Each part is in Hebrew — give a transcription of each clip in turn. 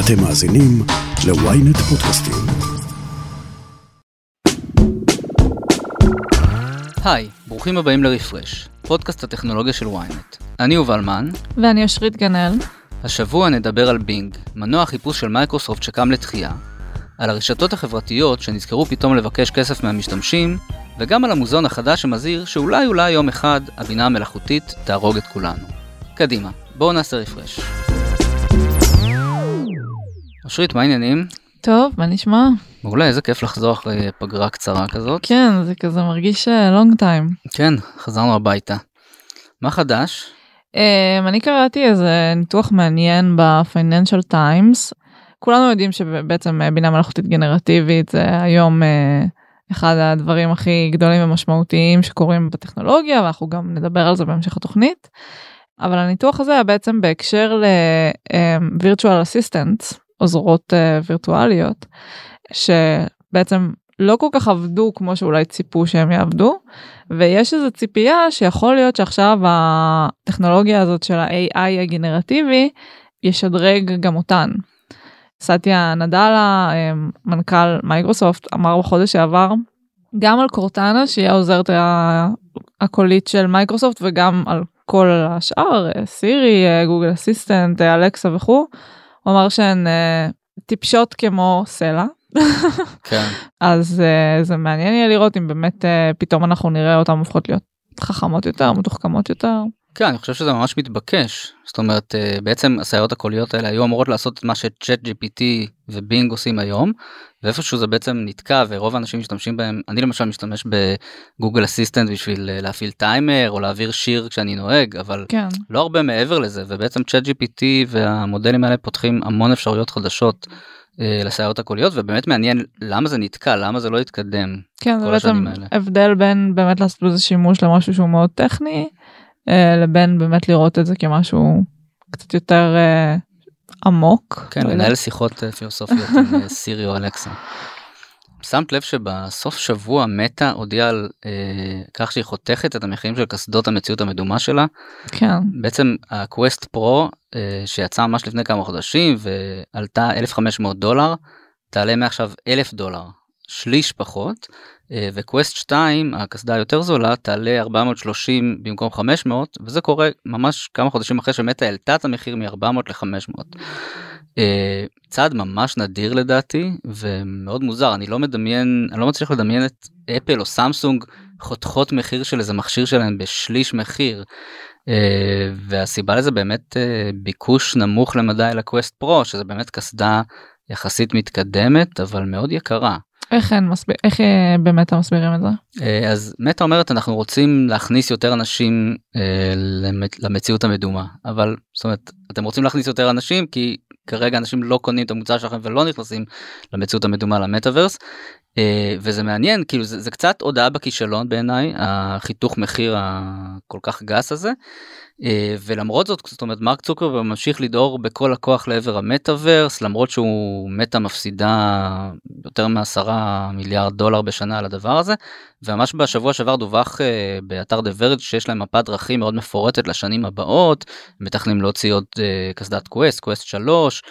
אתם מאזינים ל-ynet פודקאסטים. היי, ברוכים הבאים לרפרש, פודקאסט הטכנולוגיה של ynet. אני יובל מן. ואני אושרית גנאל. השבוע נדבר על בינג, מנוע החיפוש של מייקרוסופט שקם לתחייה, על הרשתות החברתיות שנזכרו פתאום לבקש כסף מהמשתמשים, וגם על המוזיאון החדש שמזהיר שאולי אולי יום אחד הבינה המלאכותית תהרוג את כולנו. קדימה, בואו נעשה רפרש. אושרית, מה העניינים? טוב, מה נשמע? מעולה, איזה כיף לחזור אחרי פגרה קצרה כזאת. כן, זה כזה מרגיש לונג uh, טיים. כן, חזרנו הביתה. מה חדש? Um, אני קראתי איזה ניתוח מעניין ב-Financial Times. כולנו יודעים שבעצם uh, בינה מלאכותית גנרטיבית זה היום uh, אחד הדברים הכי גדולים ומשמעותיים שקורים בטכנולוגיה ואנחנו גם נדבר על זה בהמשך התוכנית. אבל הניתוח הזה היה בעצם בהקשר ל-virtual assistants, עוזרות uh, וירטואליות, שבעצם לא כל כך עבדו כמו שאולי ציפו שהם יעבדו, ויש איזו ציפייה שיכול להיות שעכשיו הטכנולוגיה הזאת של ה-AI הגנרטיבי ישדרג גם אותן. סטיה נדלה, מנכ"ל מייקרוסופט, אמר בחודש שעבר, גם על קורטנה שהיא העוזרת הקולית של מייקרוסופט וגם על כל השאר, סירי, גוגל אסיסטנט, אלכסה וכו', הוא אמר שהן אה, טיפשות כמו סלע. כן. אז אה, זה מעניין יהיה לראות אם באמת אה, פתאום אנחנו נראה אותן הופכות להיות חכמות יותר, מתוחכמות יותר. כן, אני חושב שזה ממש מתבקש. זאת אומרת, בעצם הסייעות הקוליות האלה היו אמורות לעשות את מה שצ'אט GPT ובינג עושים היום, ואיפשהו זה בעצם נתקע ורוב האנשים משתמשים בהם, אני למשל משתמש בגוגל אסיסטנט בשביל להפעיל טיימר או להעביר שיר כשאני נוהג, אבל כן. לא הרבה מעבר לזה, ובעצם צ'אט GPT והמודלים האלה פותחים המון אפשרויות חדשות. לסייעות הקוליות ובאמת מעניין למה זה נתקע למה זה לא התקדם. כן זה בעצם הבדל בין באמת לעשות בזה שימוש למשהו שהוא מאוד טכני אה, לבין באמת לראות את זה כמשהו קצת יותר אה, עמוק. כן, לנהל שיחות אה, פילוסופיות עם סירי או אלכסה. שמת לב שבסוף שבוע מטא הודיעה על אה, כך שהיא חותכת את המחירים של קסדות המציאות המדומה שלה. כן. בעצם הקווסט פרו אה, שיצא ממש לפני כמה חודשים ועלתה 1500 דולר תעלה מעכשיו 1000 דולר שליש פחות וקווסט 2 הקסדה היותר זולה תעלה 430 במקום 500 וזה קורה ממש כמה חודשים אחרי שמטה העלתה את המחיר מ-400 ל-500. צעד ממש נדיר לדעתי ומאוד מוזר אני לא מדמיין אני לא מצליח לדמיין את אפל או סמסונג חותכות מחיר של איזה מכשיר שלהם בשליש מחיר. והסיבה לזה באמת ביקוש נמוך למדי לקווסט פרו שזה באמת קסדה יחסית מתקדמת אבל מאוד יקרה. איך אין מסביר איך באמת מסבירים את זה? אז מטה אומרת אנחנו רוצים להכניס יותר אנשים למציאות המדומה. אבל זאת אומרת אתם רוצים להכניס יותר אנשים כי כרגע אנשים לא קונים את המוצר שלכם ולא נכנסים למציאות המדומה למטאוורס. וזה מעניין כאילו זה, זה קצת הודעה בכישלון בעיניי החיתוך מחיר הכל כך גס הזה ולמרות זאת זאת אומרת מרק צוקרברג ממשיך לדהור בכל הכוח לעבר המטאוורס למרות שהוא מטא מפסידה יותר מעשרה מיליארד דולר בשנה על הדבר הזה וממש בשבוע שעבר דווח באתר The Verge שיש להם מפת דרכים מאוד מפורטת לשנים הבאות מתכננים להוציא עוד קסדת Quest Quest 3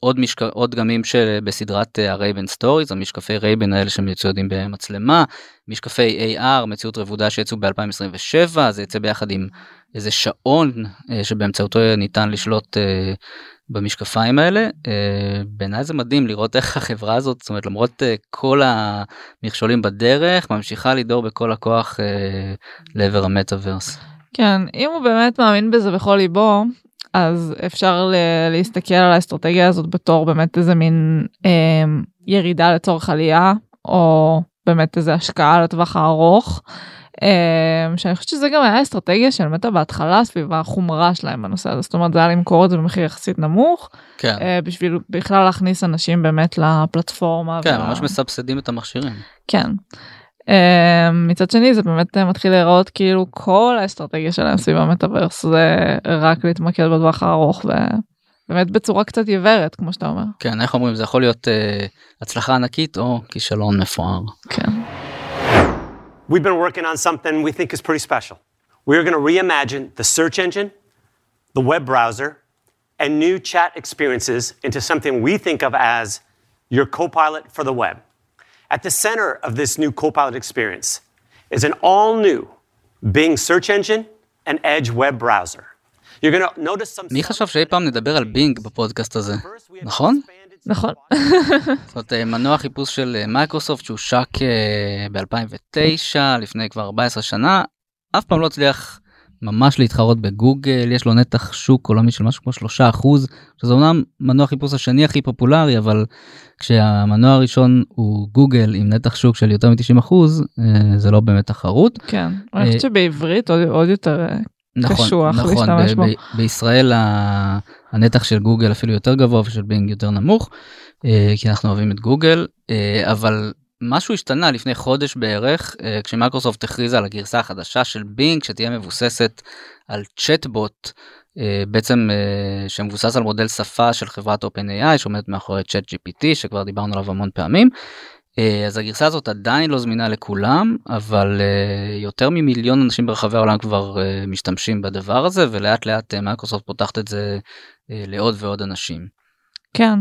עוד משק... עוד דגמים שבסדרת ה Ray-Ban Stories המשקפי Ray-Ban האלה שמצוידים במצלמה משקפי AR מציאות רבודה שיצאו ב2027 זה יצא ביחד עם איזה שעון שבאמצעותו ניתן לשלוט במשקפיים האלה בעיניי זה מדהים לראות איך החברה הזאת זאת אומרת למרות כל המכשולים בדרך ממשיכה לדור בכל הכוח לעבר המטאוורס. כן אם הוא באמת מאמין בזה בכל ליבו אז אפשר להסתכל על האסטרטגיה הזאת בתור באמת איזה מין אה, ירידה לצורך עלייה או באמת איזה השקעה לטווח הארוך. אה, שאני חושבת שזה גם היה אסטרטגיה של מטה בהתחלה סביב החומרה שלהם בנושא הזה זאת אומרת זה היה למכור את זה במחיר יחסית נמוך כן. אה, בשביל בכלל להכניס אנשים באמת לפלטפורמה. כן וה... ממש מסבסדים את המכשירים. כן. Uh, מצד שני זה באמת uh, מתחיל להיראות כאילו כל האסטרטגיה שלהם סביב המטאברס זה רק להתמקד בטווח הארוך ובאמת בצורה קצת עיוורת כמו שאתה אומר. כן איך אומרים זה יכול להיות uh, הצלחה ענקית או כישלון מפואר. כן. we've been working on something we think is pretty special. We're going to reimagine the search engine, the web browser, and new chat experiences into something we think of as your Copilot for the web. At the center of this new Copilot experience is an all new Bing search engine and Edge web browser. You're gonna notice some... מי חשב שאי פעם נדבר על בינג בפודקאסט הזה, נכון? נכון. זאת אומרת, אה, מנוע חיפוש של אה, מייקרוסופט שהושק ב-2009, לפני כבר 14 שנה, אף פעם לא הצליח ממש להתחרות בגוגל, יש לו נתח שוק עולמי של משהו כמו 3 אחוז, שזה אומנם מנוע חיפוש השני הכי פופולרי, אבל כשהמנוע הראשון הוא גוגל עם נתח שוק של יותר מ-90 אחוז, אה, זה לא באמת תחרות. כן, אני חושבת שבעברית עוד, יותר אה, נכון, קשוח נכון, להשתמש ב- בו. ב- בישראל ה- הנתח של גוגל אפילו יותר גבוה ושל בינג יותר נמוך, אה, כי אנחנו אוהבים את גוגל, אה, אבל משהו השתנה לפני חודש בערך, אה, כשמייקרוסופט הכריזה על הגרסה החדשה של בינג, שתהיה מבוססת על צ'טבוט, אה, בעצם אה, שמבוסס על מודל שפה של חברת OpenAI שעומדת מאחורי ChatGPT, שכבר דיברנו עליו המון פעמים. אה, אז הגרסה הזאת עדיין לא זמינה לכולם, אבל אה, יותר ממיליון אנשים ברחבי העולם כבר אה, משתמשים בדבר הזה, ולאט לאט מייקרוסופט פותחת את זה לעוד ועוד אנשים. כן.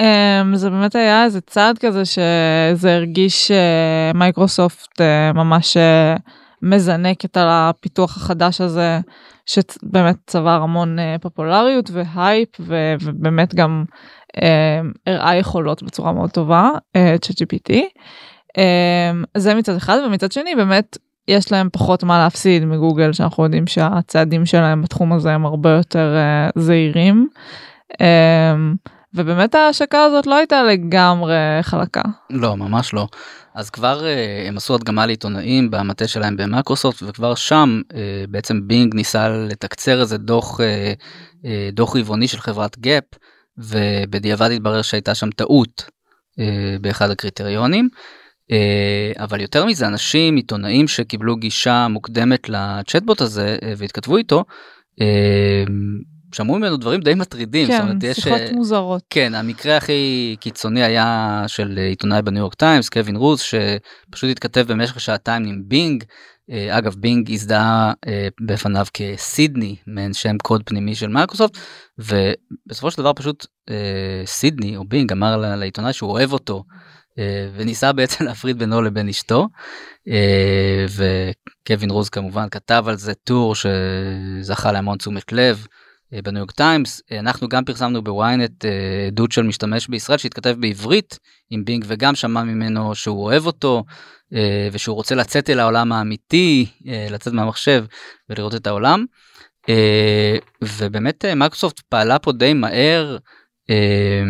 אמ, זה באמת היה איזה צעד כזה שזה הרגיש אה, מייקרוסופט אה, ממש אה, מזנקת על הפיתוח החדש הזה שבאמת צבר המון אה, פופולריות והייפ ו- ובאמת גם הראה יכולות בצורה מאוד טובה, ChatGPT. אמ, זה מצד אחד ומצד שני באמת יש להם פחות מה להפסיד מגוגל שאנחנו יודעים שהצעדים שלהם בתחום הזה הם הרבה יותר זהירים. ובאמת ההשקה הזאת לא הייתה לגמרי חלקה. לא, ממש לא. אז כבר אה, הם עשו הדגמה לעיתונאים במטה שלהם במייקרוסופט, וכבר שם אה, בעצם בינג ניסה לתקצר איזה דוח, אה, דוח רבעוני של חברת גאפ, ובדיעבד התברר שהייתה שם טעות אה, באחד הקריטריונים. אה, אבל יותר מזה, אנשים, עיתונאים שקיבלו גישה מוקדמת לצ'טבוט הזה uh, והתכתבו איתו, אה, שמעו ממנו דברים די מטרידים. כן, אומרת, יש, שיחות אה, מוזרות. כן, המקרה הכי קיצוני היה של עיתונאי בניו יורק טיימס, קווין רוז, שפשוט התכתב במשך שעתיים עם בינג. אה, אגב, בינג הזדהה אה, בפניו כסידני, מעין שם קוד פנימי של מייקרוסופט, ובסופו של דבר פשוט אה, סידני או בינג אמר לעיתונאי שהוא אוהב אותו, וניסה בעצם להפריד בינו לבין אשתו. וקווין רוז כמובן כתב על זה טור שזכה להמון תשומת לב. בניו יורק טיימס אנחנו גם פרסמנו בוויינט עדות של משתמש בישראל שהתכתב בעברית עם בינג וגם שמע ממנו שהוא אוהב אותו ושהוא רוצה לצאת אל העולם האמיתי אה, לצאת מהמחשב ולראות את העולם. אה, ובאמת אה, מייקרוסופט פעלה פה די מהר. אה,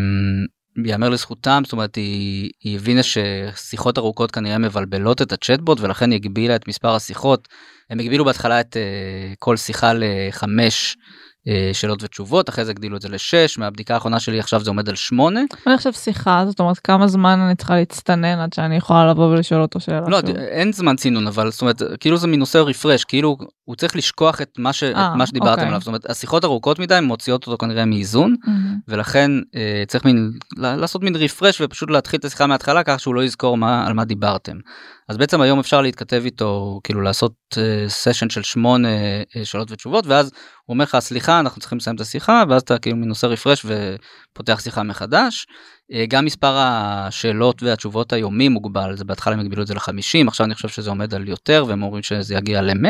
יאמר לזכותם זאת אומרת היא, היא הבינה ששיחות ארוכות כנראה מבלבלות את הצ'טבוט ולכן היא הגבילה את מספר השיחות. הם הגבילו בהתחלה את אה, כל שיחה לחמש אה, שאלות ותשובות אחרי זה הגדילו את זה לשש מהבדיקה האחרונה שלי עכשיו זה עומד על שמונה. אני עכשיו שיחה זאת אומרת כמה זמן אני צריכה להצטנן עד שאני יכולה לבוא ולשאול אותו שאלה. לא. אין זמן צינון אבל זאת אומרת כאילו זה מין נושא רפרש כאילו הוא צריך לשכוח את מה, ש... את אה, מה שדיברתם אוקיי. עליו זאת אומרת השיחות ארוכות מדי מוציאות אותו כנראה מאיזון מהמם. ולכן אה, צריך מין ל- לעשות מין רפרש ופשוט להתחיל את השיחה מההתחלה כך שהוא לא יזכור מה על מה דיברתם. אז בעצם היום אפשר להתכתב איתו כאילו לעשות סשן של שמונה אה, שאלות ותשובות ואז הוא אומר לך סליחה אנחנו צריכים לסיים את השיחה ואז אתה כאילו מין עושה רפרש ופותח שיחה מחדש. אה, גם מספר השאלות והתשובות היומי מוגבל זה בהתחלה הם הגבילו את זה ל-50 עכשיו אני חושב שזה עומד על יותר והם אומרים שזה יגיע ל-100.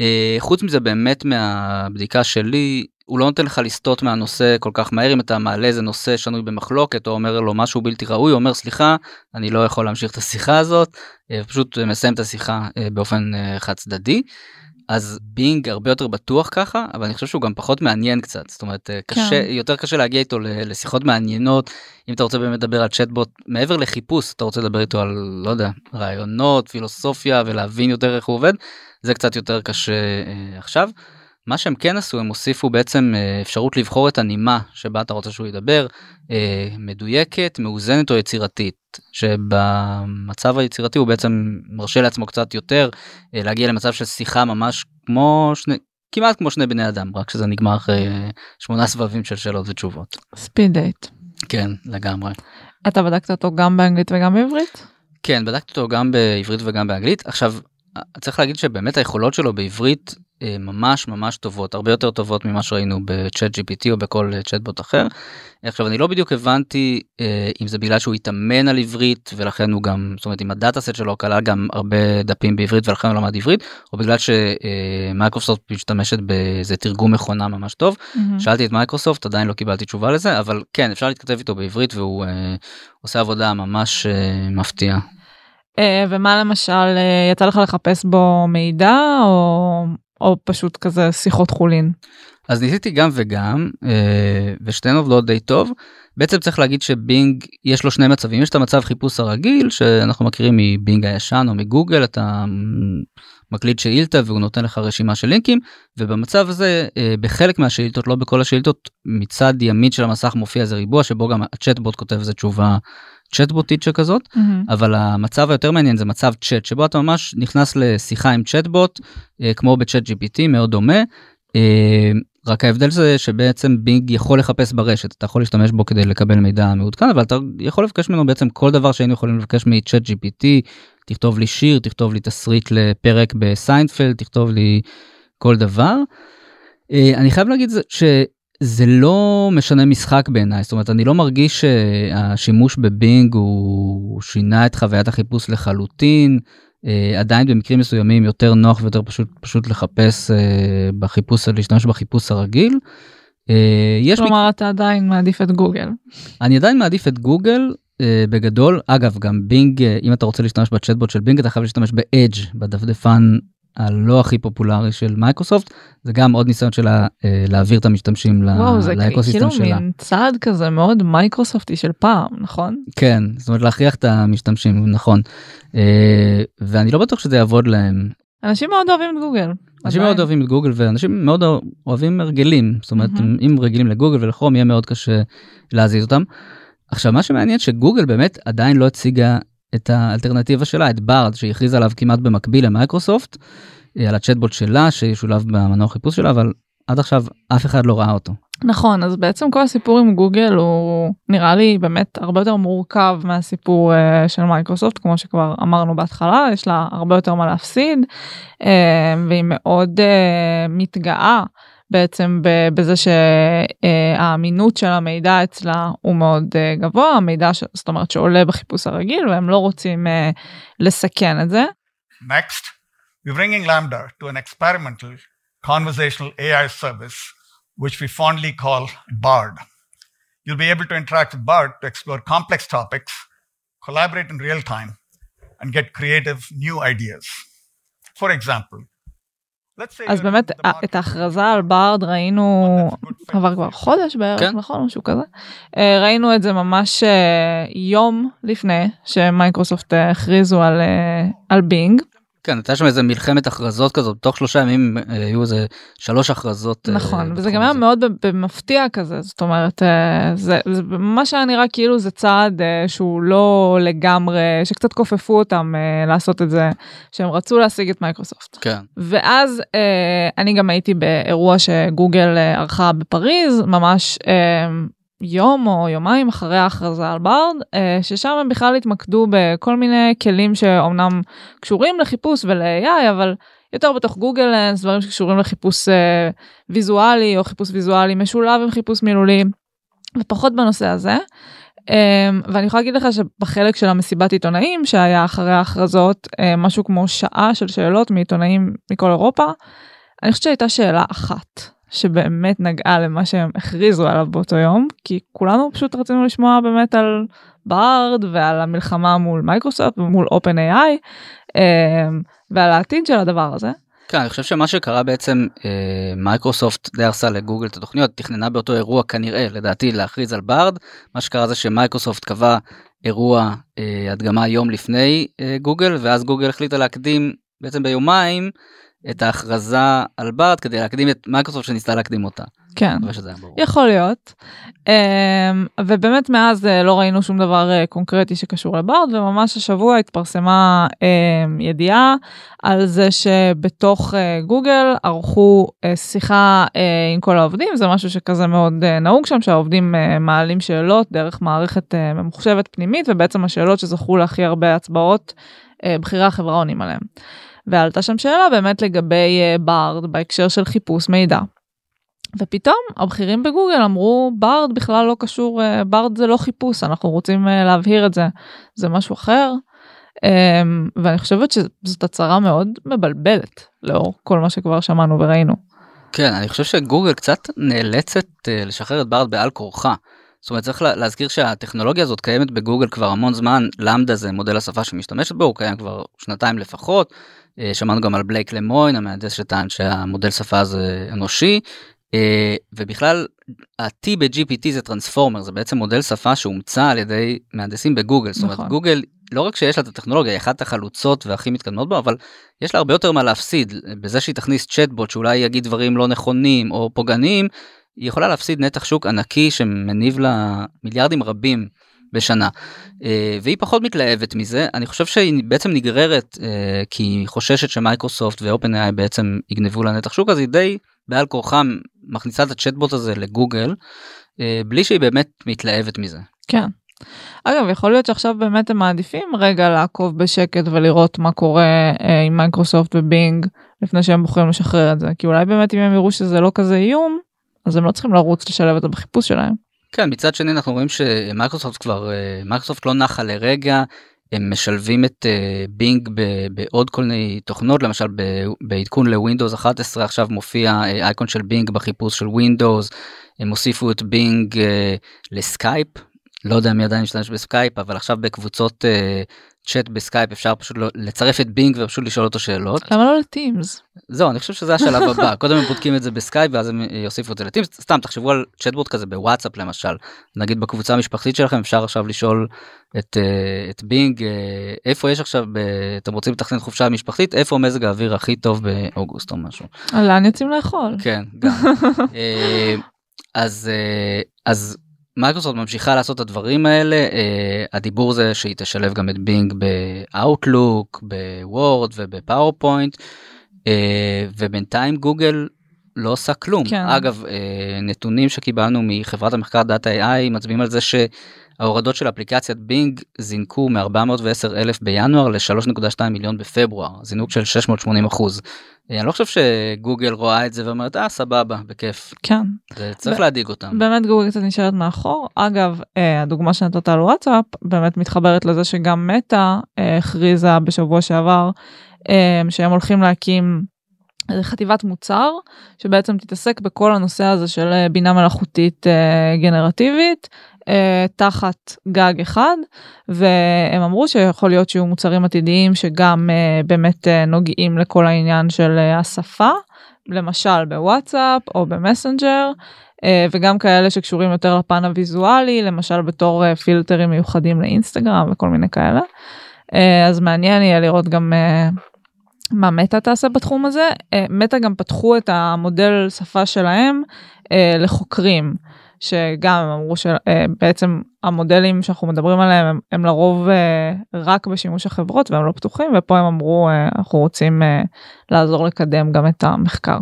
אה, חוץ מזה באמת מהבדיקה שלי הוא לא נותן לך לסטות מהנושא כל כך מהר אם אתה מעלה איזה נושא שנוי במחלוקת או אומר לו משהו בלתי ראוי אומר סליחה אני לא יכול להמשיך את השיחה הזאת אה, פשוט מסיים את השיחה אה, באופן חד צדדי. אז בינג הרבה יותר בטוח ככה אבל אני חושב שהוא גם פחות מעניין קצת זאת אומרת אה, קשה כן. יותר קשה להגיע איתו לשיחות מעניינות אם אתה רוצה באמת לדבר על צ'טבוט מעבר לחיפוש אתה רוצה לדבר איתו על לא יודע רעיונות פילוסופיה ולהבין יותר איך הוא עובד זה קצת יותר קשה אה, עכשיו. מה שהם כן עשו הם הוסיפו בעצם אה, אפשרות לבחור את הנימה שבה אתה רוצה שהוא ידבר אה, מדויקת מאוזנת או יצירתית שבמצב היצירתי הוא בעצם מרשה לעצמו קצת יותר אה, להגיע למצב של שיחה ממש כמו שני כמעט כמו שני בני אדם רק שזה נגמר אחרי שמונה סבבים של שאלות ותשובות ספיד דייט. כן לגמרי. אתה בדקת אותו גם באנגלית וגם בעברית? כן בדקתי אותו גם בעברית וגם באנגלית עכשיו צריך להגיד שבאמת היכולות שלו בעברית ממש ממש טובות הרבה יותר טובות ממה שראינו בצ'אט gpt או בכל צ'אטבוט אחר. עכשיו אני לא בדיוק הבנתי אה, אם זה בגלל שהוא התאמן על עברית ולכן הוא גם זאת אומרת אם ה data set שלו כלל גם הרבה דפים בעברית ולכן הוא למד עברית או בגלל שמייקרוסופט משתמשת באיזה תרגום מכונה ממש טוב. Mm-hmm. שאלתי את מייקרוסופט עדיין לא קיבלתי תשובה לזה אבל כן אפשר להתכתב איתו בעברית והוא אה, עושה עבודה ממש אה, מפתיעה. אה, ומה למשל אה, יצא לך לחפש בו מידע או או פשוט כזה שיחות חולין. אז ניסיתי גם וגם אה, ושתיהן עובדות די טוב. בעצם צריך להגיד שבינג יש לו שני מצבים יש את המצב חיפוש הרגיל שאנחנו מכירים מבינג הישן או מגוגל אתה מקליד שאילתה והוא נותן לך רשימה של לינקים ובמצב הזה אה, בחלק מהשאילתות לא בכל השאילתות מצד ימין של המסך מופיע איזה ריבוע שבו גם הצ'טבוט כותב איזה תשובה צ'טבוטית שכזאת Mm-hmm. אבל המצב היותר מעניין זה מצב צ'אט שבו אתה ממש נכנס לשיחה עם צ'טבוט אה, כמו ב ChatGPT מאוד דומה. רק ההבדל זה שבעצם בינג יכול לחפש ברשת אתה יכול להשתמש בו כדי לקבל מידע מעודכן אבל אתה יכול לבקש ממנו בעצם כל דבר שהיינו יכולים לבקש מ ChatGPT תכתוב לי שיר תכתוב לי תסריט לפרק בסיינפלד תכתוב לי כל דבר. אה, אני חייב להגיד זה- שזה לא משנה משחק בעיניי זאת אומרת אני לא מרגיש שהשימוש בבינג הוא שינה את חוויית החיפוש לחלוטין. אה, עדיין במקרים מסוימים יותר נוח ויותר פשוט פשוט לחפש אה, בחיפוש להשתמש בחיפוש הרגיל. אה, יש מק- כלומר אתה עדיין מעדיף את גוגל. אני עדיין מעדיף את גוגל אה, בגדול אגב גם בינג אה, אם אתה רוצה להשתמש בצ'טבוט של בינג אתה חייב להשתמש באדג' בדפדפן הלא הכי פופולרי של מייקרוסופט זה גם עוד ניסיון שלה אה, להעביר את המשתמשים ל ecosystem כאילו שלה. מין צעד כזה מאוד מייקרוסופטי של פעם נכון? כן זאת אומרת להכריח את המשתמשים נכון אה, ואני לא בטוח שזה יעבוד להם אנשים מאוד אוהבים את גוגל. אנשים עדיין. מאוד אוהבים את גוגל ואנשים מאוד אוהבים הרגלים זאת אומרת מהמם. אם רגילים לגוגל ולכרום יהיה מאוד קשה להזיז אותם. עכשיו מה שמעניין שגוגל באמת עדיין לא הציגה את האלטרנטיבה שלה את בארד שהיא הכריזה עליו כמעט במקביל למייקרוסופט אה, על הצ'טבוט שלה שישולב במנוע חיפוש שלה אבל עד עכשיו אף אחד לא ראה אותו. נכון אז בעצם כל הסיפור עם גוגל הוא נראה לי באמת הרבה יותר מורכב מהסיפור uh, של מייקרוסופט כמו שכבר אמרנו בהתחלה יש לה הרבה יותר מה להפסיד uh, והיא מאוד uh, מתגאה בעצם בזה שהאמינות של המידע אצלה הוא מאוד uh, גבוה המידע ש... זאת אומרת שעולה בחיפוש הרגיל והם לא רוצים uh, לסכן את זה. Next, we're bringing Lambda to an experimental conversational AI service, which we fondly call BARD. You'll be able to interact with BARD to explore complex topics, collaborate in real time, and get creative new ideas. For example, אז באמת את ההכרזה על בארד ראינו עבר כבר חודש בערך כן. נכון? משהו כזה. אה, ראינו את זה ממש אה, יום לפני שמייקרוסופט אה, הכריזו על על בינג כן הייתה שם איזה מלחמת הכרזות כזאת תוך שלושה ימים אה, היו איזה שלוש הכרזות. אה, נכון וזה גם היה. מאוד במפתיע כזה זאת אומרת אה, זה זה ממש היה נראה כאילו זה צעד שהוא לא לגמרי שקצת כופפו אותם לעשות את זה שהם רצו להשיג את מייקרוסופט. כן. ואז אני גם הייתי באירוע שגוגל ערכה בפריז ממש יום או יומיים אחרי ההכרזה על בארד אה, ששם הם בכלל התמקדו בכל מיני כלים שאומנם קשורים לחיפוש ול-AI אבל יותר בתוך גוגל לנס דברים שקשורים לחיפוש אה, ויזואלי או חיפוש ויזואלי משולב עם חיפוש מילולי ופחות בנושא הזה. ואני יכולה להגיד לך שבחלק של המסיבת עיתונאים שהיה אחרי ההכרזות משהו כמו שעה של שאלות מעיתונאים מכל אירופה. אני חושבת שהייתה שאלה אחת שבאמת נגעה למה שהם הכריזו עליו באותו יום כי כולנו פשוט רצינו לשמוע באמת על בארד ועל המלחמה מול מייקרוסופט ומול אופן איי ועל העתיד של הדבר הזה. כן, אני חושב שמה שקרה בעצם אה, מייקרוסופט די הרסה לגוגל את התוכניות תכננה באותו אירוע כנראה לדעתי להכריז על בארד מה שקרה זה שמייקרוסופט קבעה אירוע אה, הדגמה יום לפני אה, גוגל ואז גוגל החליטה להקדים בעצם ביומיים את ההכרזה על בארד כדי להקדים את מייקרוסופט שניסתה להקדים אותה. כן. יכול להיות. אמ, ובאמת מאז אה, לא ראינו שום דבר אה, קונקרטי שקשור לברד וממש השבוע התפרסמה אמ, ידיעה על זה שבתוך אה, גוגל ערכו שיחה עם כל העובדים זה משהו שכזה מאוד נהוג שם שהעובדים מעלים שאלות דרך מערכת ממוחשבת פנימית ובעצם השאלות שזכו להכי הרבה הצבעות בכירי החברה עונים עליהם. ועלתה שם שאלה באמת לגבי בארד בהקשר של חיפוש מידע. ופתאום הבכירים בגוגל אמרו בארד בכלל לא קשור, בארד זה לא חיפוש, אנחנו רוצים להבהיר את זה, זה משהו אחר. Um, ואני חושבת שזאת הצהרה מאוד מבלבלת לאור כל מה שכבר שמענו וראינו. כן, אני חושב שגוגל קצת נאלצת לשחרר את בארד בעל כורחה. זאת אומרת צריך להזכיר שהטכנולוגיה הזאת קיימת בגוגל כבר המון זמן, למדה זה מודל השפה שמשתמשת בו, הוא קיים כבר שנתיים לפחות. Uh, שמענו גם על בלייק למוין המהנדס שטען שהמודל שפה הזה אנושי. Uh, ובכלל ה-T ב-GPT זה טרנספורמר זה בעצם מודל שפה שהומצא על ידי מהנדסים בגוגל. זאת אומרת נכון. גוגל לא רק שיש לה את הטכנולוגיה היא אחת החלוצות והכי מתקדמות בו אבל יש לה הרבה יותר מה להפסיד בזה שהיא תכניס צ'טבוט שאולי יגיד דברים לא נכונים או פוגעניים היא יכולה להפסיד נתח שוק ענקי שמניב לה מיליארדים רבים בשנה אה, והיא פחות מתלהבת מזה אני חושב שהיא בעצם נגררת אה, כי היא חוששת שמייקרוסופט ואופן איי בעצם יגנבו לה נתח שוק אז היא די בעל כורחה מכניסה את הצ'טבוט הזה לגוגל אה, בלי שהיא באמת מתלהבת מזה. כן. אגב יכול להיות שעכשיו באמת הם מעדיפים רגע לעקוב בשקט ולראות מה קורה עם מייקרוסופט ובינג לפני שהם בוחרים לשחרר את זה כי אולי באמת אם הם יראו שזה לא כזה איום אז הם לא צריכים לרוץ לשלב את זה בחיפוש שלהם. כן מצד שני אנחנו רואים שמייקרוסופט כבר מייקרוסופט לא נחה לרגע הם משלבים את בינג אה, בעוד כל מיני תוכנות למשל בעדכון לווינדוס 11 עכשיו מופיע אייקון של בינג בחיפוש של ווינדוס הם הוסיפו את בינג לסקייפ לא יודע מי עדיין משתמש בסקייפ אבל עכשיו בקבוצות צ'אט בסקייפ אפשר פשוט לא, לצרף את בינג ופשוט לשאול אותו שאלות. למה לא ל Teams? זהו אני חושב שזה השלב הבא קודם הם בודקים את זה בסקייפ ואז הם יוסיפו את זה ל Teams סתם תחשבו על צ'אטבוט כזה בוואטסאפ למשל נגיד בקבוצה המשפחתית שלכם אפשר עכשיו לשאול את, אה, את בינג אה, איפה יש עכשיו ב, אתם רוצים לתכנן חופשה משפחתית איפה מזג האוויר הכי טוב באוגוסט או משהו. לאן יוצאים לאכול? כן גם. אז אז מייקרוסופט ממשיכה לעשות את הדברים האלה אה, הדיבור זה שהיא תשלב גם את בינג באוטלוק בוורד ובפאוורפוינט אה, ובינתיים גוגל לא עושה כלום כן. אגב uh, נתונים שקיבלנו מחברת המחקר דאטה AI מצביעים על זה שההורדות של אפליקציית בינג זינקו מ-410 אלף בינואר ל-3.2 מיליון בפברואר זינוק של 680 אחוז. אני לא חושב שגוגל רואה את זה ואומרת אה סבבה בכיף. כן. זה צריך ב- להדאיג אותם. באמת גוגל קצת נשארת מאחור. אגב אה, הדוגמה שנתת על וואטסאפ באמת מתחברת לזה שגם מטא אה, הכריזה בשבוע שעבר אה, שהם הולכים להקים חטיבת מוצר שבעצם תתעסק בכל הנושא הזה של בינה מלאכותית גנרטיבית אה, תחת גג אחד והם אמרו שיכול להיות שיהיו מוצרים עתידיים שגם אה, באמת אה, נוגעים לכל העניין של השפה למשל בוואטסאפ או במסנג'ר וגם כאלה שקשורים יותר לפן הוויזואלי למשל בתור פילטרים מיוחדים לאינסטגרם וכל מיני כאלה. אז מעניין יהיה לראות גם מה מטא תעשה בתחום הזה. מטא גם פתחו את המודל שפה שלהם לחוקרים. שגם הם אמרו שבעצם המודלים שאנחנו מדברים עליהם הם, הם לרוב אה, רק בשימוש החברות והם לא פתוחים ופה הם אמרו אה, אנחנו רוצים אה, לעזור לקדם גם את המחקר.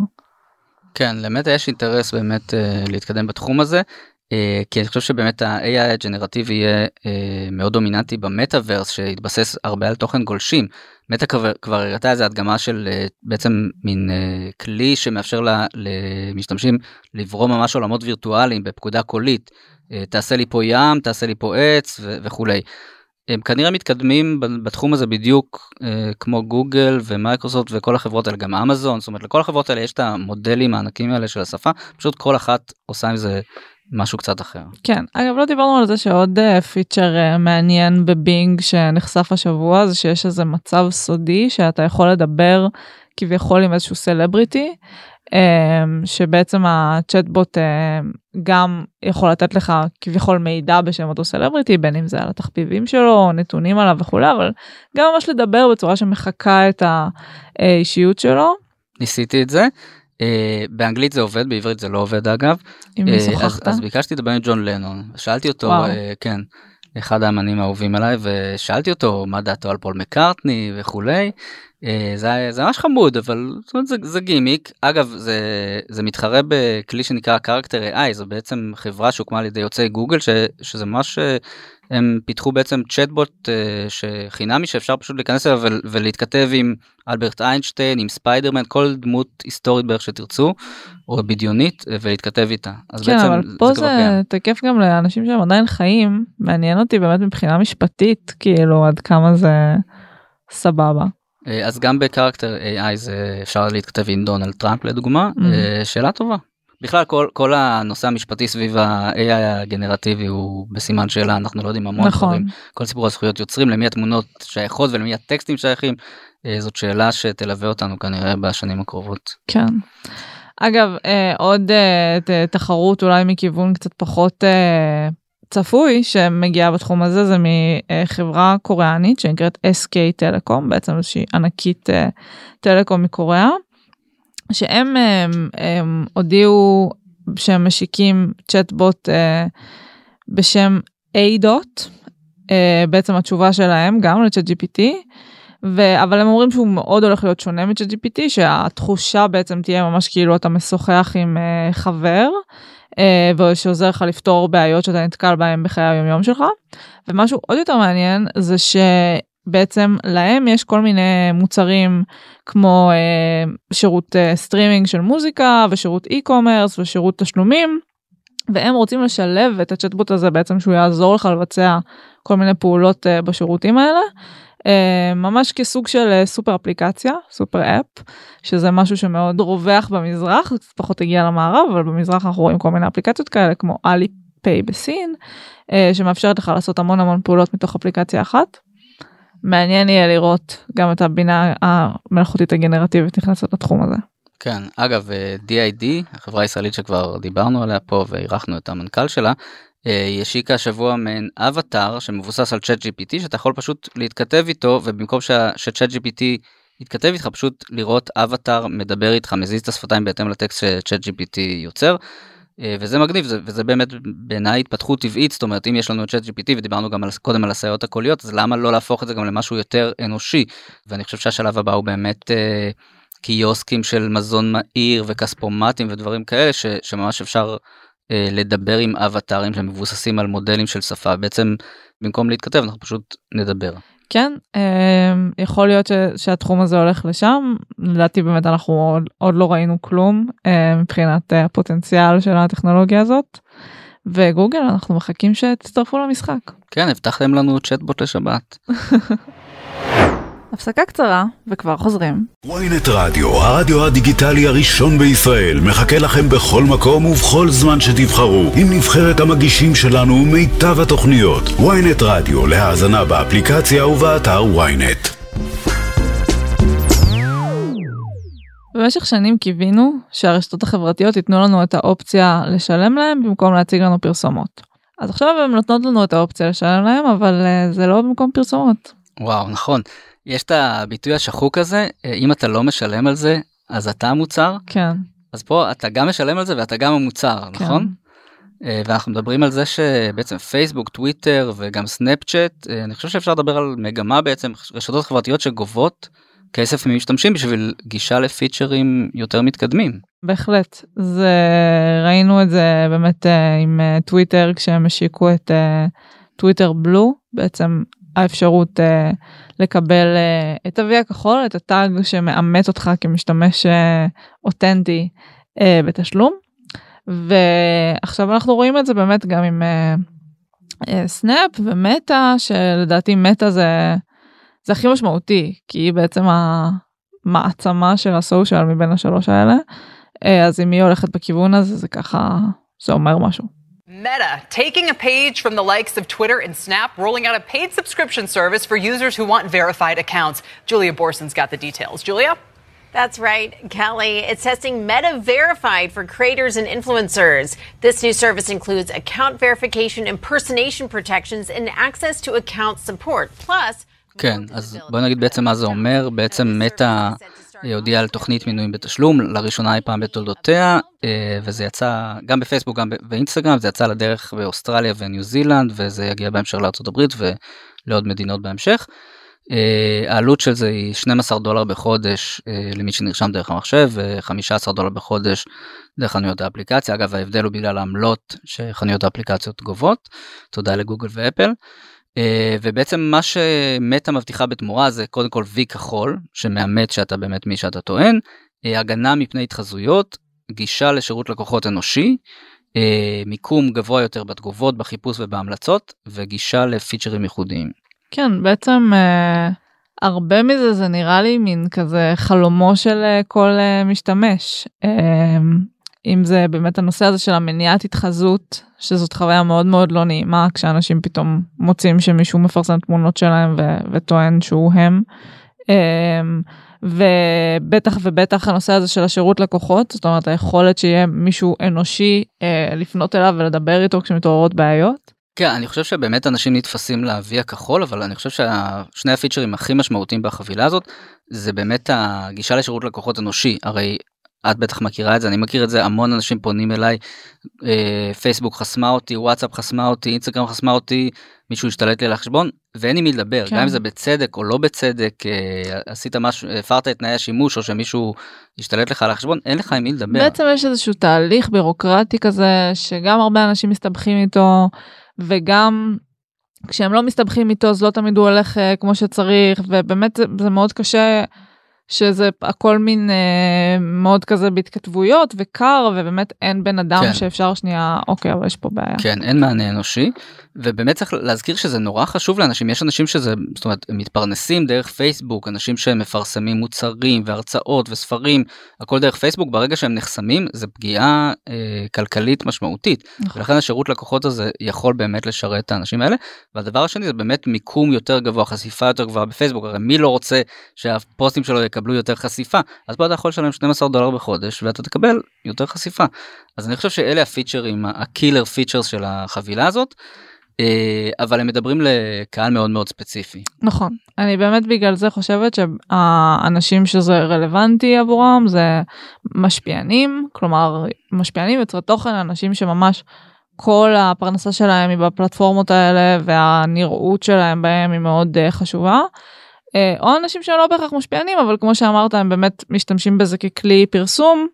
כן, באמת יש אינטרס באמת להתקדם בתחום הזה. כי אני חושב שבאמת ה-AI הג'נרטיבי יהיה מאוד דומיננטי במטאוורס שהתבסס הרבה על תוכן גולשים. מטא כבר, כבר הראתה איזה הדגמה של בעצם מין כלי שמאפשר לה, למשתמשים לברוא ממש עולמות וירטואליים בפקודה קולית. תעשה לי פה ים, תעשה לי פה עץ ו- וכולי. הם כנראה מתקדמים בתחום הזה בדיוק כמו גוגל ומייקרוסופט וכל החברות האלה גם אמזון זאת אומרת לכל החברות האלה יש את המודלים הענקים האלה של השפה פשוט כל אחת עושה עם זה משהו קצת אחר. כן, אגב לא דיברנו על זה שעוד פיצ'ר uh, uh, מעניין בבינג שנחשף השבוע זה שיש איזה מצב סודי שאתה יכול לדבר כביכול עם איזשהו סלבריטי. um, שבעצם הצ'טבוט גם יכול לתת לך כביכול מידע בשם אותו סלבריטי בין אם זה על התחביבים שלו נתונים עליו וכולי אבל גם ממש לדבר בצורה שמחקה את האישיות שלו. ניסיתי את זה באנגלית זה עובד בעברית זה לא עובד אגב. עם מי שוחחת? אז, אז ביקשתי לדבר עם ג'ון לנון שאלתי אותו uh, כן אחד האמנים האהובים עליי ושאלתי אותו מה דעתו על פול מקארטני וכולי. אה, זה, זה ממש חמוד אבל זאת אומרת, זה, זה גימיק אגב זה, זה מתחרה בכלי שנקרא character AI זו בעצם חברה שהוקמה על ידי יוצאי גוגל ש, שזה ממש אה, הם פיתחו בעצם צ'טבוט אה, שחינמי שאפשר פשוט להיכנס אליו ולהתכתב עם אלברט איינשטיין עם ספיידרמן כל דמות היסטורית בערך שתרצו או בדיונית ולהתכתב איתה. אז כן בעצם אבל פה כבר זה קיים. תקף גם לאנשים שהם עדיין חיים מעניין אותי באמת מבחינה משפטית כאילו עד כמה זה סבבה. אה, אז גם ב Character AI זה אפשר להתכתב עם דונלד טראמפ לדוגמה Mhm. אה, שאלה טובה. בכלל כל כל הנושא המשפטי סביב ה-AI הגנרטיבי הוא בסימן שאלה אנחנו לא יודעים המון נכון. דברים כל סיפור הזכויות יוצרים למי התמונות שייכות ולמי הטקסטים שייכים אה, זאת שאלה שתלווה אותנו כנראה בשנים הקרובות. כן. אגב עוד תחרות אולי מכיוון קצת פחות צפוי שמגיעה בתחום הזה זה מחברה קוריאנית שנקראת SK טלקום בעצם איזושהי ענקית אה, טלקום מקוריאה שהם אה, הם הודיעו שהם משיקים צ'טבוט אה, בשם אה, בעצם התשובה שלהם גם ל ChatGPT. ו... אבל הם אומרים שהוא מאוד הולך להיות שונה מ ChatGPT שהתחושה בעצם תהיה ממש כאילו אתה משוחח עם uh, חבר ושעוזר לך לפתור בעיות שאתה נתקל בהם בחיי היומיום שלך. ומשהו עוד יותר מעניין זה שבעצם להם יש כל מיני מוצרים כמו uh, שירות uh, סטרימינג של מוזיקה ושירות e-commerce ושירות תשלומים. והם רוצים לשלב את הצ'טבוט הזה בעצם שהוא יעזור לך לבצע כל מיני פעולות uh, בשירותים האלה. Uh, ממש כסוג של uh, סופר אפליקציה, סופר אפ, שזה משהו שמאוד רווח במזרח, קצת פחות הגיע למערב, אבל במזרח אנחנו רואים כל מיני אפליקציות כאלה כמו אלי פיי בסין, uh, שמאפשרת לך לעשות המון המון פעולות מתוך אפליקציה אחת. מעניין יהיה לראות גם את הבינה המלאכותית הגנרטיבית נכנסת לתחום הזה. כן אגב אה, DID החברה הישראלית שכבר דיברנו עליה פה ואירחנו את המנכ"ל שלה. אה, היא השיקה השבוע מעין אבטאר שמבוסס על צ'אט GPT שאתה יכול פשוט להתכתב איתו ובמקום שצ'אט GPT יתכתב איתך פשוט לראות אבטאר מדבר איתך מזיז את השפתיים בהתאם לטקסט שצ'אט GPT יוצר. אה, וזה מגניב זה, וזה באמת בעיניי התפתחות טבעית זאת אומרת אם יש לנו את צ'אט GPT ודיברנו גם על, קודם על הסייעות הקוליות אז למה לא להפוך את זה גם למשהו יותר אנושי ואני חושב שהשלב הבא הוא באמת אה, קיוסקים של מזון מהיר וכספומטים ודברים כאלה ש, שממש אפשר לדבר עם אבטארים שמבוססים על מודלים של שפה בעצם במקום להתכתב אנחנו פשוט נדבר. כן, אה, יכול להיות ש, שהתחום הזה הולך לשם, לדעתי באמת אנחנו עוד, עוד לא ראינו כלום אה, מבחינת אה, הפוטנציאל של הטכנולוגיה הזאת. וגוגל אנחנו מחכים שתצטרפו למשחק. כן הבטחתם לנו צ'טבוט לשבת. הפסקה קצרה וכבר חוזרים. ynet רדיו, הרדיו הדיגיטלי הראשון בישראל, מחכה לכם בכל מקום ובכל זמן שתבחרו, עם נבחרת המגישים שלנו ומיטב התוכניות. ynet רדיו, להאזנה באפליקציה ובאתר ynet. במשך שנים קיווינו שהרשתות החברתיות ייתנו לנו את האופציה לשלם להם במקום להציג לנו פרסומות. אז עכשיו הן נותנות לנו את האופציה לשלם להם אבל אה, זה לא במקום פרסומות. וואו נכון יש את הביטוי השחוק הזה אה, אם אתה לא משלם על זה אז אתה המוצר כן. אז פה אתה גם משלם על זה ואתה גם המוצר כן. נכון? אה, ואנחנו מדברים על זה שבעצם פייסבוק טוויטר וגם סנאפצ'אט אה, אני חושב שאפשר לדבר על מגמה בעצם רשתות חברתיות שגובות כסף ממשתמשים בשביל גישה לפיצ'רים יותר מתקדמים. בהחלט זה ראינו את זה באמת עם טוויטר כשהם השיקו את טוויטר בלו בעצם האפשרות אה, לקבל אה, את ה-V הכחול את ה tag שמאמת אותך כמשתמש אה, אותנטי אה, בתשלום ועכשיו אנחנו רואים את זה באמת גם עם אה, אה, סנאפ ומטא שלדעתי מטא זה זה הכי משמעותי כי היא בעצם המעצמה של הסושיאל מבין השלוש האלה. אה, אז אם היא הולכת בכיוון הזה זה ככה זה אומר משהו. Meta taking a page from the likes of Twitter and Snap, rolling out a paid subscription service for users who want verified accounts. Julia Borson's got the details. Julia? That's right, Kelly. It's testing Meta Verified for creators and influencers. This new service includes account verification, impersonation protections, and access to account support. Plus, כן, אז בוא נגיד בעצם מה זה אומר. בעצם הודיעה על תוכנית מינויים בתשלום, לראשונה אי פעם בתולדותיה, אה, וזה יצא גם בפייסבוק גם באינסטגרם, זה יצא לדרך באוסטרליה וניו זילנד, וזה יגיע בהמשך הברית ולעוד מדינות בהמשך. העלות של זה היא 12 דולר בחודש למי שנרשם דרך המחשב ו-15 דולר בחודש דרך חנויות האפליקציה. אגב ההבדל הוא בגלל העמלות שחנויות האפליקציות גובות. תודה לגוגל ואפל. ובעצם מה שמטה מבטיחה בתמורה זה קודם כל וי כחול שמאמת שאתה באמת מי שאתה טוען, הגנה מפני התחזויות, גישה לשירות לקוחות אנושי, מיקום גבוה יותר בתגובות, בחיפוש ובהמלצות, וגישה לפיצ'רים ייחודיים. כן, בעצם הרבה מזה זה נראה לי מין כזה חלומו של כל משתמש. אם זה באמת הנושא הזה של המניעת התחזות, שזאת חוויה מאוד מאוד לא נעימה, כשאנשים פתאום מוצאים שמישהו מפרסם תמונות שלהם ו- וטוען שהוא הם. Uh, ובטח ובטח הנושא הזה של השירות לקוחות, זאת אומרת היכולת שיהיה מישהו אנושי אה, לפנות אליו ולדבר איתו כשמתעוררות בעיות. כן, אני חושב שבאמת אנשים נתפסים לאבי הכחול, אבל אני חושב ששני הפיצ'רים הכי משמעותיים בחבילה הזאת, זה באמת הגישה לשירות לקוחות אנושי. הרי את בטח מכירה את זה, אני מכיר את זה, המון אנשים פונים אליי, אה, פייסבוק חסמה אותי, וואטסאפ חסמה אותי, אינסטגרם חסמה אותי, מישהו השתלט לי על החשבון, ואין עם מי לדבר, כן. גם אם זה בצדק או לא בצדק, אה, עשית משהו, הפרת את תנאי השימוש, או שמישהו השתלט לך על החשבון, אין לך עם מי לדבר. בעצם יש איזשהו תהליך בירוקרטי כזה, שגם הרבה אנשים מסתבכים איתו, וגם כשהם לא מסתבכים איתו אז לא תמיד הוא הולך uh, כמו שצריך ובאמת זה, זה מאוד קשה שזה הכל מין אה, מאוד כזה בהתכתבויות וקר ובאמת אין בן אדם כן. שאפשר שנייה אוקיי אבל יש פה בעיה. כן אין מענה אנושי ובאמת צריך להזכיר שזה נורא חשוב לאנשים יש אנשים שזה זאת אומרת מתפרנסים דרך פייסבוק אנשים שמפרסמים מוצרים והרצאות וספרים הכל דרך פייסבוק ברגע שהם נחסמים זה פגיעה אה, כלכלית משמעותית נכון. ולכן השירות לקוחות הזה יכול באמת לשרת את האנשים האלה והדבר השני זה באמת מיקום יותר גבוה חשיפה יותר גבוהה בפייסבוק הרי מי לא רוצה שהפוסטים שלו יקבלו יותר חשיפה אז פה אתה יכול לשלם 12 דולר בחודש ואתה תקבל יותר חשיפה אז אני חושב שאלה הפיצ'רים ה killer features של החבילה הזאת. אה, אבל הם מדברים לקהל מאוד מאוד ספציפי. נכון, אני באמת בגלל זה חושבת שהאנשים שזה רלוונטי עבורם זה משפיענים, כלומר משפיענים יוצרי תוכן, אנשים שממש כל הפרנסה שלהם היא בפלטפורמות האלה והנראות שלהם בהם היא מאוד uh, חשובה. Uh, או אנשים שהם לא בהכרח משפיענים אבל כמו שאמרת הם באמת משתמשים בזה ככלי פרסום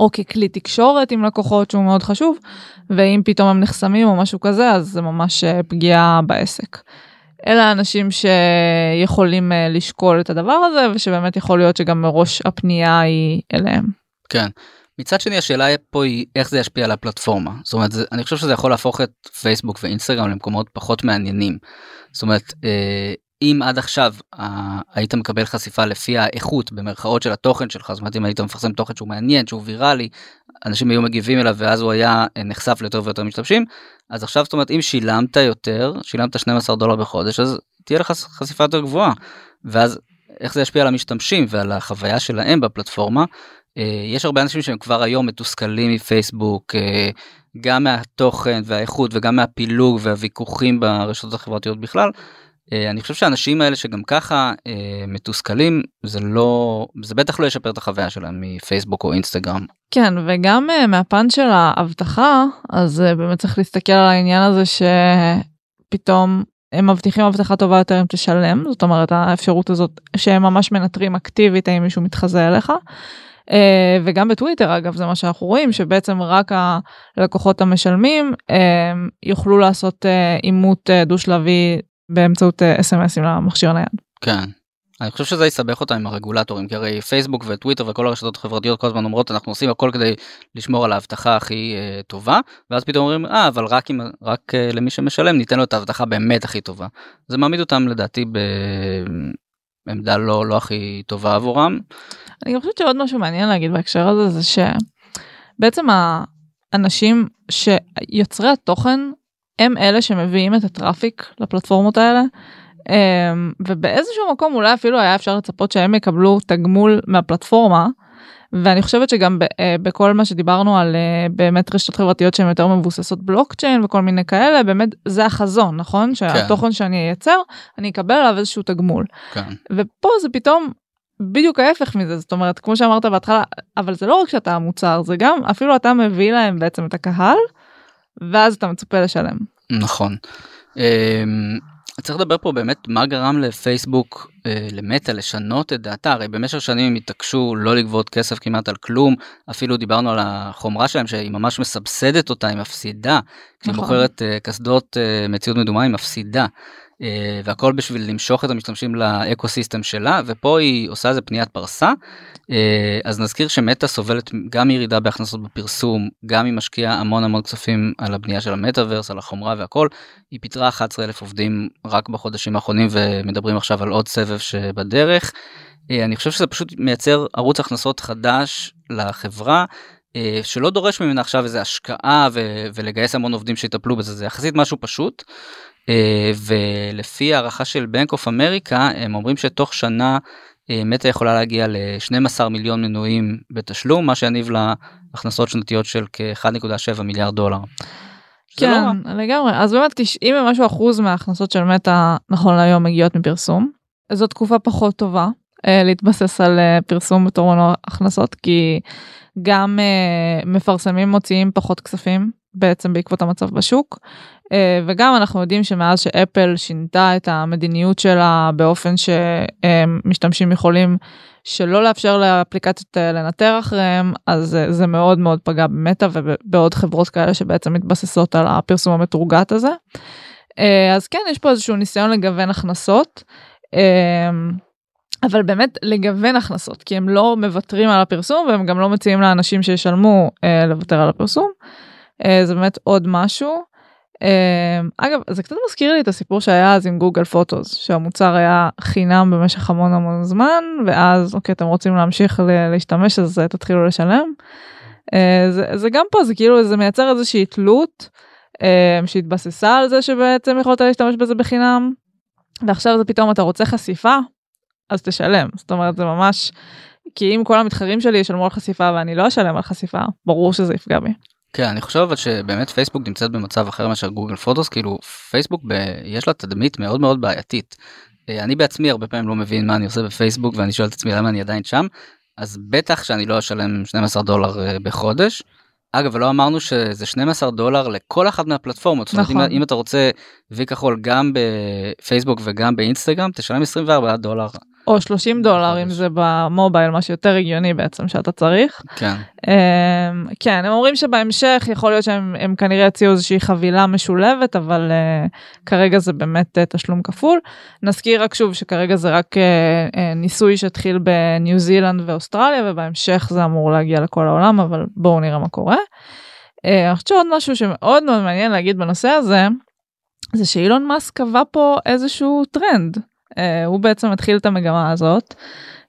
או ככלי תקשורת עם לקוחות שהוא מאוד חשוב ואם פתאום הם נחסמים או משהו כזה אז זה ממש אה, פגיעה בעסק. אלה האנשים שיכולים אה, לשקול את הדבר הזה ושבאמת יכול להיות שגם מראש הפנייה היא אליהם. כן. מצד שני השאלה פה היא איך זה ישפיע על הפלטפורמה זאת אומרת זה, אני חושב שזה יכול להפוך את פייסבוק ואינסטגרם למקומות פחות מעניינים. זאת אומרת אה, אם עד עכשיו אה, היית מקבל חשיפה לפי האיכות במרכאות של התוכן שלך, זאת אומרת אם היית מפרסם תוכן שהוא מעניין, שהוא ויראלי, אנשים היו מגיבים אליו ואז הוא היה אה, נחשף ליותר ויותר משתמשים, אז עכשיו זאת אומרת אם שילמת יותר, שילמת 12 דולר בחודש, אז תהיה לך חשיפה יותר גבוהה, ואז איך זה ישפיע על המשתמשים ועל החוויה שלהם בפלטפורמה. אה, יש הרבה אנשים שהם כבר היום מתוסכלים מפייסבוק, אה, גם מהתוכן והאיכות וגם מהפילוג והוויכוחים ברשתות החברתיות בכלל. אה, אני חושב שהאנשים האלה שגם ככה אה, מתוסכלים זה לא זה בטח לא ישפר את החוויה שלהם מפייסבוק או אינסטגרם. כן וגם אה, מהפן של האבטחה אז באמת צריך להסתכל על העניין הזה שפתאום הם מבטיחים הבטחה טובה יותר אם תשלם זאת אומרת האפשרות הזאת שהם ממש מנטרים אקטיבית האם מישהו מתחזה אליך. Uh, וגם בטוויטר אגב זה מה שאנחנו רואים שבעצם רק הלקוחות המשלמים uh, יוכלו לעשות אימות uh, דו שלבי באמצעות אס.אם.אסים אה, למכשיר הנייד. כן. אני חושב שזה יסבך אותם עם הרגולטורים כי הרי פייסבוק וטוויטר וכל הרשתות החברתיות כל הזמן אומרות אנחנו עושים הכל כדי לשמור על האבטחה הכי uh, טובה ואז פתאום אומרים אה אבל רק אם רק uh, למי שמשלם ניתן לו את האבטחה באמת הכי טובה. זה מעמיד אותם לדעתי בעמדה לא לא הכי טובה עבורם. אני חושבת שעוד משהו מעניין להגיד בהקשר הזה זה שבעצם האנשים שיוצרי התוכן הם אלה שמביאים את הטראפיק לפלטפורמות האלה. אמ, ובאיזשהו מקום אולי אפילו היה אפשר לצפות שהם יקבלו תגמול מהפלטפורמה. ואני חושבת שגם אה, בכל מה שדיברנו על אה, באמת רשתות חברתיות שהן יותר מבוססות בלוקצ'יין וכל מיני כאלה באמת זה החזון נכון כן. שהתוכן שאני אייצר אני אקבל עליו איזשהו תגמול. כן. ופה זה פתאום בדיוק ההפך מזה זאת אומרת כמו שאמרת בהתחלה אבל זה לא רק שאתה המוצר זה גם אפילו אתה מביא להם בעצם את הקהל ואז אתה מצופה לשלם. נכון. אמ, צריך לדבר פה באמת מה גרם לפייסבוק אה, למטה לשנות את דעתה הרי במשך שנים הם התעקשו לא לגבות כסף כמעט על כלום אפילו דיברנו על החומרה שלהם שהיא ממש מסבסדת אותה היא מפסידה כשהיא נכון. מוכרת אה, קסדות אה, מציאות מדומה היא מפסידה. אה, והכל בשביל למשוך את המשתמשים לאקו סיסטם שלה ופה היא עושה איזה פניית פרסה אה, אז נזכיר שמטה סובלת גם מירידה בהכנסות בפרסום גם היא משקיעה המון המון כספים על הבנייה של המטאוורס על החומרה והכל היא פיטרה 11 אלף עובדים רק בחודשים האחרונים ומדברים עכשיו על עוד סבב שבדרך. אה, אני חושב שזה פשוט מייצר ערוץ הכנסות חדש לחברה. שלא דורש ממנה עכשיו איזה השקעה ו- ולגייס המון עובדים שיטפלו בזה זה יחסית משהו פשוט. אה, ולפי הערכה של בנק אוף אמריקה הם אומרים שתוך שנה אה, מטה יכולה להגיע ל-12 מיליון מנויים בתשלום מה שיניב לה הכנסות שנתיות של כ-1.7 מיליארד דולר. לא. כן, לגמרי. אז באמת 90 ומשהו אחוז מההכנסות של מטא נכון להיום מגיעות מפרסום. זו תקופה פחות טובה אה, להתבסס על פרסום בתור מנוע הכנסות, כי גם מפרסמים מוציאים פחות כספים בעצם בעקבות המצב בשוק. אה, וגם אנחנו יודעים שמאז שאפל שינתה את המדיניות שלה באופן שמשתמשים יכולים שלא לאפשר לאפליקציות לנטר אחריהם, אז אה, זה מאוד מאוד פגע במטא ובעוד חברות כאלה שבעצם מתבססות על הפרסום המתורגת הזה. אה, אז כן, יש פה איזשהו ניסיון לגוון הכנסות. אבל באמת לגוון הכנסות כי הם לא מוותרים על הפרסום והם גם לא מציעים לאנשים שישלמו אה, לוותר על הפרסום. אה, זה באמת עוד משהו. אה, אגב זה קצת מזכיר לי את הסיפור שהיה אז עם גוגל פוטוס שהמוצר היה חינם במשך המון המון זמן ואז אוקיי אתם רוצים להמשיך להשתמש אז אה, תתחילו לשלם. זה, זה גם פה זה כאילו זה מייצר איזושהי תלות שהתבססה על זה שבעצם יכולת להשתמש בזה בחינם. ועכשיו זה פתאום אתה רוצה חשיפה אז תשלם זאת אומרת זה ממש כי אם כל המתחרים שלי ישלמו על חשיפה ואני לא אשלם על חשיפה ברור שזה יפגע בי. כן אני חושב אבל שבאמת פייסבוק נמצאת במצב אחר מאשר גוגל פוטוס כאילו פייסבוק ב... יש לה תדמית מאוד מאוד בעייתית. אה, אני בעצמי הרבה פעמים לא מבין מה אני עושה בפייסבוק ואני שואל את עצמי למה אני עדיין שם אז בטח שאני לא אשלם 12 דולר אה, בחודש. אגב ולא אמרנו שזה 12 דולר לכל אחת מהפלטפורמות זאת אומרת, נכון. אם, אם אתה רוצה וי כחול גם בפייסבוק וגם באינסטגרם תשלם 24 דולר או 30 דולר אם. זה במובייל מה שיותר הגיוני בעצם שאתה צריך. כן אמ, כן הם אומרים שבהמשך יכול להיות שהם הם כנראה יציעו איזושהי חבילה משולבת אבל uh, כרגע זה באמת uh, תשלום כפול. נזכיר רק שוב שכרגע זה רק uh, uh, ניסוי שהתחיל בניו זילנד ואוסטרליה ובהמשך זה אמור להגיע לכל העולם אבל בואו נראה מה קורה. אני חושבת שעוד משהו שמאוד מאוד מעניין להגיד בנושא הזה זה שאילון מאסק קבע פה איזשהו טרנד. Uh, הוא בעצם התחיל את המגמה הזאת.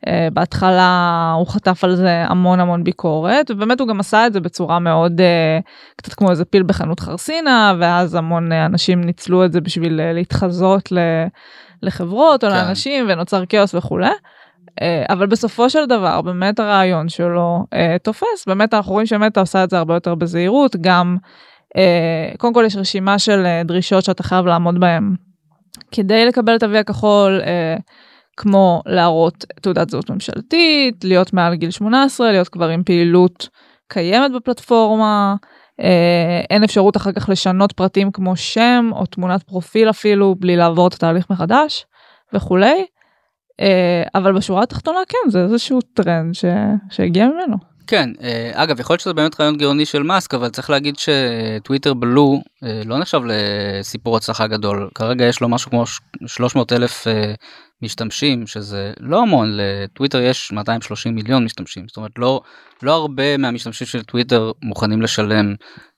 Uh, בהתחלה הוא חטף על זה המון המון ביקורת ובאמת הוא גם עשה את זה בצורה מאוד uh, קצת כמו איזה פיל בחנות חרסינה ואז המון אנשים ניצלו את זה בשביל להתחזות לחברות או כן. לאנשים ונוצר כאוס וכולי. אבל בסופו של דבר באמת הרעיון שלו תופס באמת אנחנו רואים שמטה עושה את זה הרבה יותר בזהירות גם קודם כל יש רשימה של דרישות שאתה חייב לעמוד בהם כדי לקבל את ה-V הכחול. Uh, כמו להראות תעודת זהות ממשלתית, להיות מעל גיל 18, להיות כבר עם פעילות קיימת בפלטפורמה, אה, אין אפשרות אחר כך לשנות פרטים כמו שם או תמונת פרופיל אפילו בלי לעבור את התהליך מחדש וכולי. אה, אבל בשורה התחתונה כן זה איזשהו טרנד ש... שהגיע ממנו. כן אה, אגב יכול להיות שזה באמת רעיון גאוני של מאסק אבל צריך להגיד שטוויטר בלו אה, לא נחשב לסיפור הצלחה גדול. כרגע יש לו משהו כמו 300 אלף אה, משתמשים שזה לא המון. לטוויטר יש 230 מיליון משתמשים. זאת אומרת לא לא הרבה מהמשתמשים של טוויטר מוכנים לשלם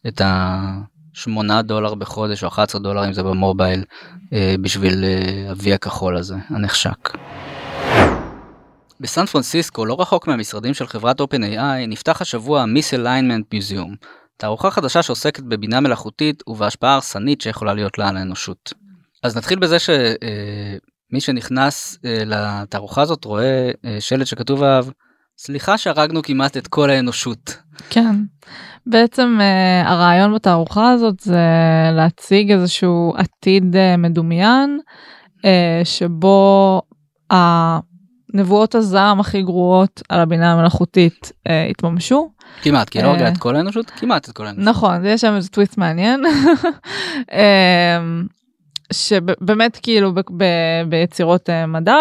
את ה-8 דולר בחודש או 11 דולר אם זה במובייל בשביל ה-V הכחול הזה הנחשק. בסן פרנסיסקו, לא רחוק מהמשרדים של חברת OpenAI, נפתח השבוע ה-Misalignment Museum, תערוכה חדשה שעוסקת בבינה מלאכותית ובהשפעה הרסנית שיכולה להיות לה על האנושות. אז נתחיל בזה שמי שנכנס אה, לתערוכה הזאת רואה אה, שלט שכתוב עליו, סליחה שהרגנו כמעט את כל האנושות. כן. בעצם uh, הרעיון בתערוכה הזאת זה להציג איזשהו עתיד uh, מדומיין uh, שבו הנבואות הזעם הכי גרועות על הבינה המלאכותית uh, התממשו. כמעט, כי לא הרגה אה. את כל האנושות, כמעט את כל האנושות. נכון, יש שם איזה טוויסט מעניין. אמ, שבאמת כאילו ב- ב- ביצירות אה, מדע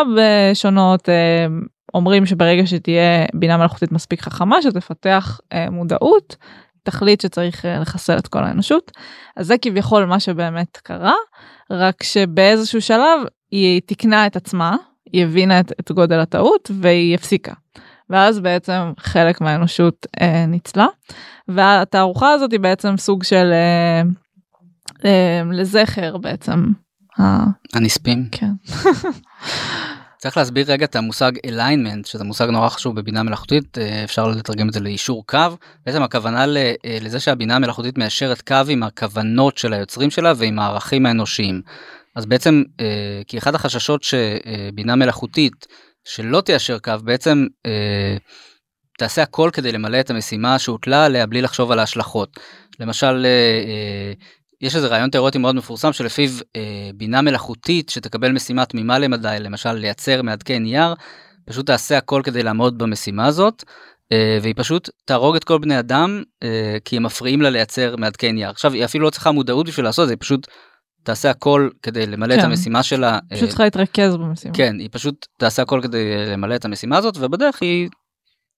שונות אה, אומרים שברגע שתהיה בינה מלאכותית מספיק חכמה שתפתח אה, מודעות תחליט שצריך אה, לחסל את כל האנושות אז זה כביכול מה שבאמת קרה רק שבאיזשהו שלב היא תיקנה את עצמה היא הבינה את, את גודל הטעות והיא הפסיקה. ואז בעצם חלק מהאנושות אה, ניצלה והתערוכה הזאת היא בעצם סוג של אה, אה, לזכר בעצם. הנספים. כן. צריך להסביר רגע את המושג alignment שזה מושג נורא חשוב בבינה מלאכותית אה, אפשר לתרגם את זה לאישור קו בעצם הכוונה אה, לזה שהבינה המלאכותית מיישרת קו עם הכוונות של היוצרים שלה ועם הערכים האנושיים. אז בעצם אה, כי אחד החששות שבינה מלאכותית שלא תיישר קו בעצם אה, תעשה הכל כדי למלא את המשימה שהוטלה עליה בלי לחשוב על ההשלכות. למשל אה, יש איזה רעיון תיאורטי מאוד מפורסם שלפיו בינה מלאכותית שתקבל משימה תמימה למדי למשל לייצר מעדכי נייר פשוט תעשה הכל כדי לעמוד במשימה הזאת והיא פשוט תהרוג את כל בני אדם כי הם מפריעים לה לייצר מעדכי נייר עכשיו היא אפילו לא צריכה מודעות בשביל לעשות את זה היא פשוט תעשה הכל כדי למלא את כן. המשימה שלה. פשוט אה, צריכה להתרכז במשימה. כן, היא פשוט תעשה הכל כדי למלא את המשימה הזאת, ובדרך היא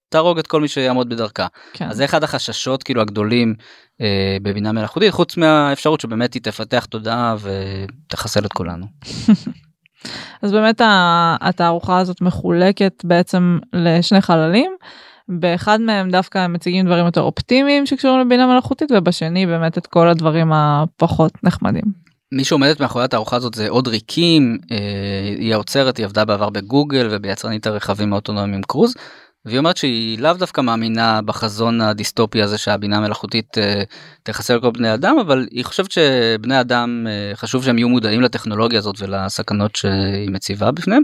תהרוג את כל מי שיעמוד בדרכה. כן. אז זה אחד החששות כאילו הגדולים אה, בבינה מלאכותית, חוץ מהאפשרות שבאמת היא תפתח תודעה ותחסל את כולנו. אז באמת התערוכה הזאת מחולקת בעצם לשני חללים. באחד מהם דווקא הם מציגים דברים יותר אופטימיים שקשורים לבינה מלאכותית ובשני באמת את כל הדברים הפחות נחמדים. מי שעומדת מאחורי התערוכה הזאת זה אודרי קים, אה, היא האוצרת, היא עבדה בעבר בגוגל וביצרנית הרכבים האוטונומיים קרוז. והיא אומרת שהיא לאו דווקא מאמינה בחזון הדיסטופי הזה שהבינה המלאכותית אה, תחסל כל בני אדם אבל היא חושבת שבני אדם אה, חשוב שהם יהיו מודעים לטכנולוגיה הזאת ולסכנות שהיא מציבה בפניהם.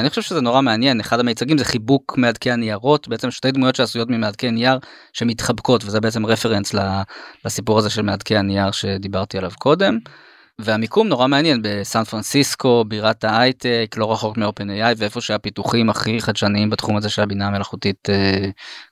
אני חושב שזה נורא מעניין אחד המיצגים זה חיבוק מעדכי הניירות בעצם שתי דמויות שעשויות ממעדכי נייר שמתחבקות וזה בעצם רפרנס לסיפור הזה של מעדכי הנייר שדיברתי עליו קודם. והמיקום נורא מעניין בסן פרנסיסקו בירת ההייטק לא רחוק איי ואיפה שהפיתוחים הכי חדשניים בתחום הזה של הבינה המלאכותית אה,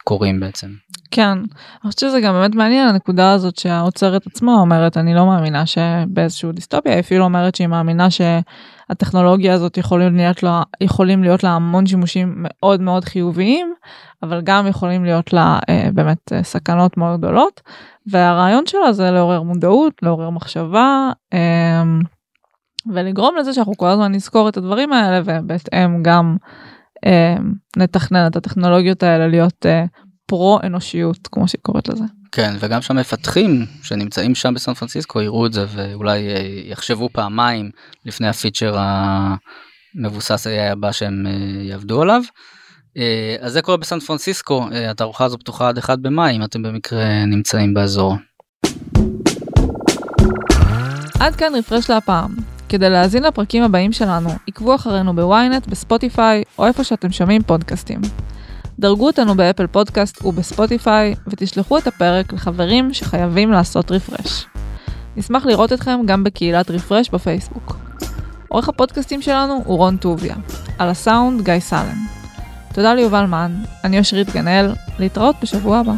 קורים בעצם. כן, אני חושבת שזה גם באמת מעניין הנקודה הזאת שהאוצרת עצמה אומרת אני לא מאמינה שבאיזשהו דיסטופיה היא אפילו אומרת שהיא מאמינה שהטכנולוגיה הזאת יכולים להיות לה יכולים להיות לה המון שימושים מאוד מאוד חיוביים אבל גם יכולים להיות לה אה, באמת אה, סכנות מאוד גדולות והרעיון שלה זה לעורר מודעות לעורר מחשבה. אה, ולגרום לזה שאנחנו כל הזמן נזכור את הדברים האלה ובהתאם גם נתכנן את הטכנולוגיות האלה להיות אה, פרו אנושיות כמו שהיא קוראת לזה. כן וגם שהמפתחים שנמצאים שם בסן פרנסיסקו יראו את זה ואולי אה, יחשבו פעמיים לפני הפיצ'ר המבוסס AI הבא שהם אה, יעבדו עליו. אז זה קורה בסן פרנסיסקו התערוכה הזו פתוחה עד 1 במאי אם אתם במקרה נמצאים באזור. עד כאן רפרש להפעם. כדי להאזין לפרקים הבאים שלנו, עקבו אחרינו בוויינט, בספוטיפיי, או איפה שאתם שומעים פודקאסטים. דרגו אותנו באפל פודקאסט ובספוטיפיי, ותשלחו את הפרק לחברים שחייבים לעשות רפרש. נשמח לראות אתכם גם בקהילת רפרש בפייסבוק. עורך הפודקאסטים שלנו הוא רון טוביה. על הסאונד גיא סלם. תודה ליובל מן, אני אושרית גנאל, להתראות בשבוע הבא.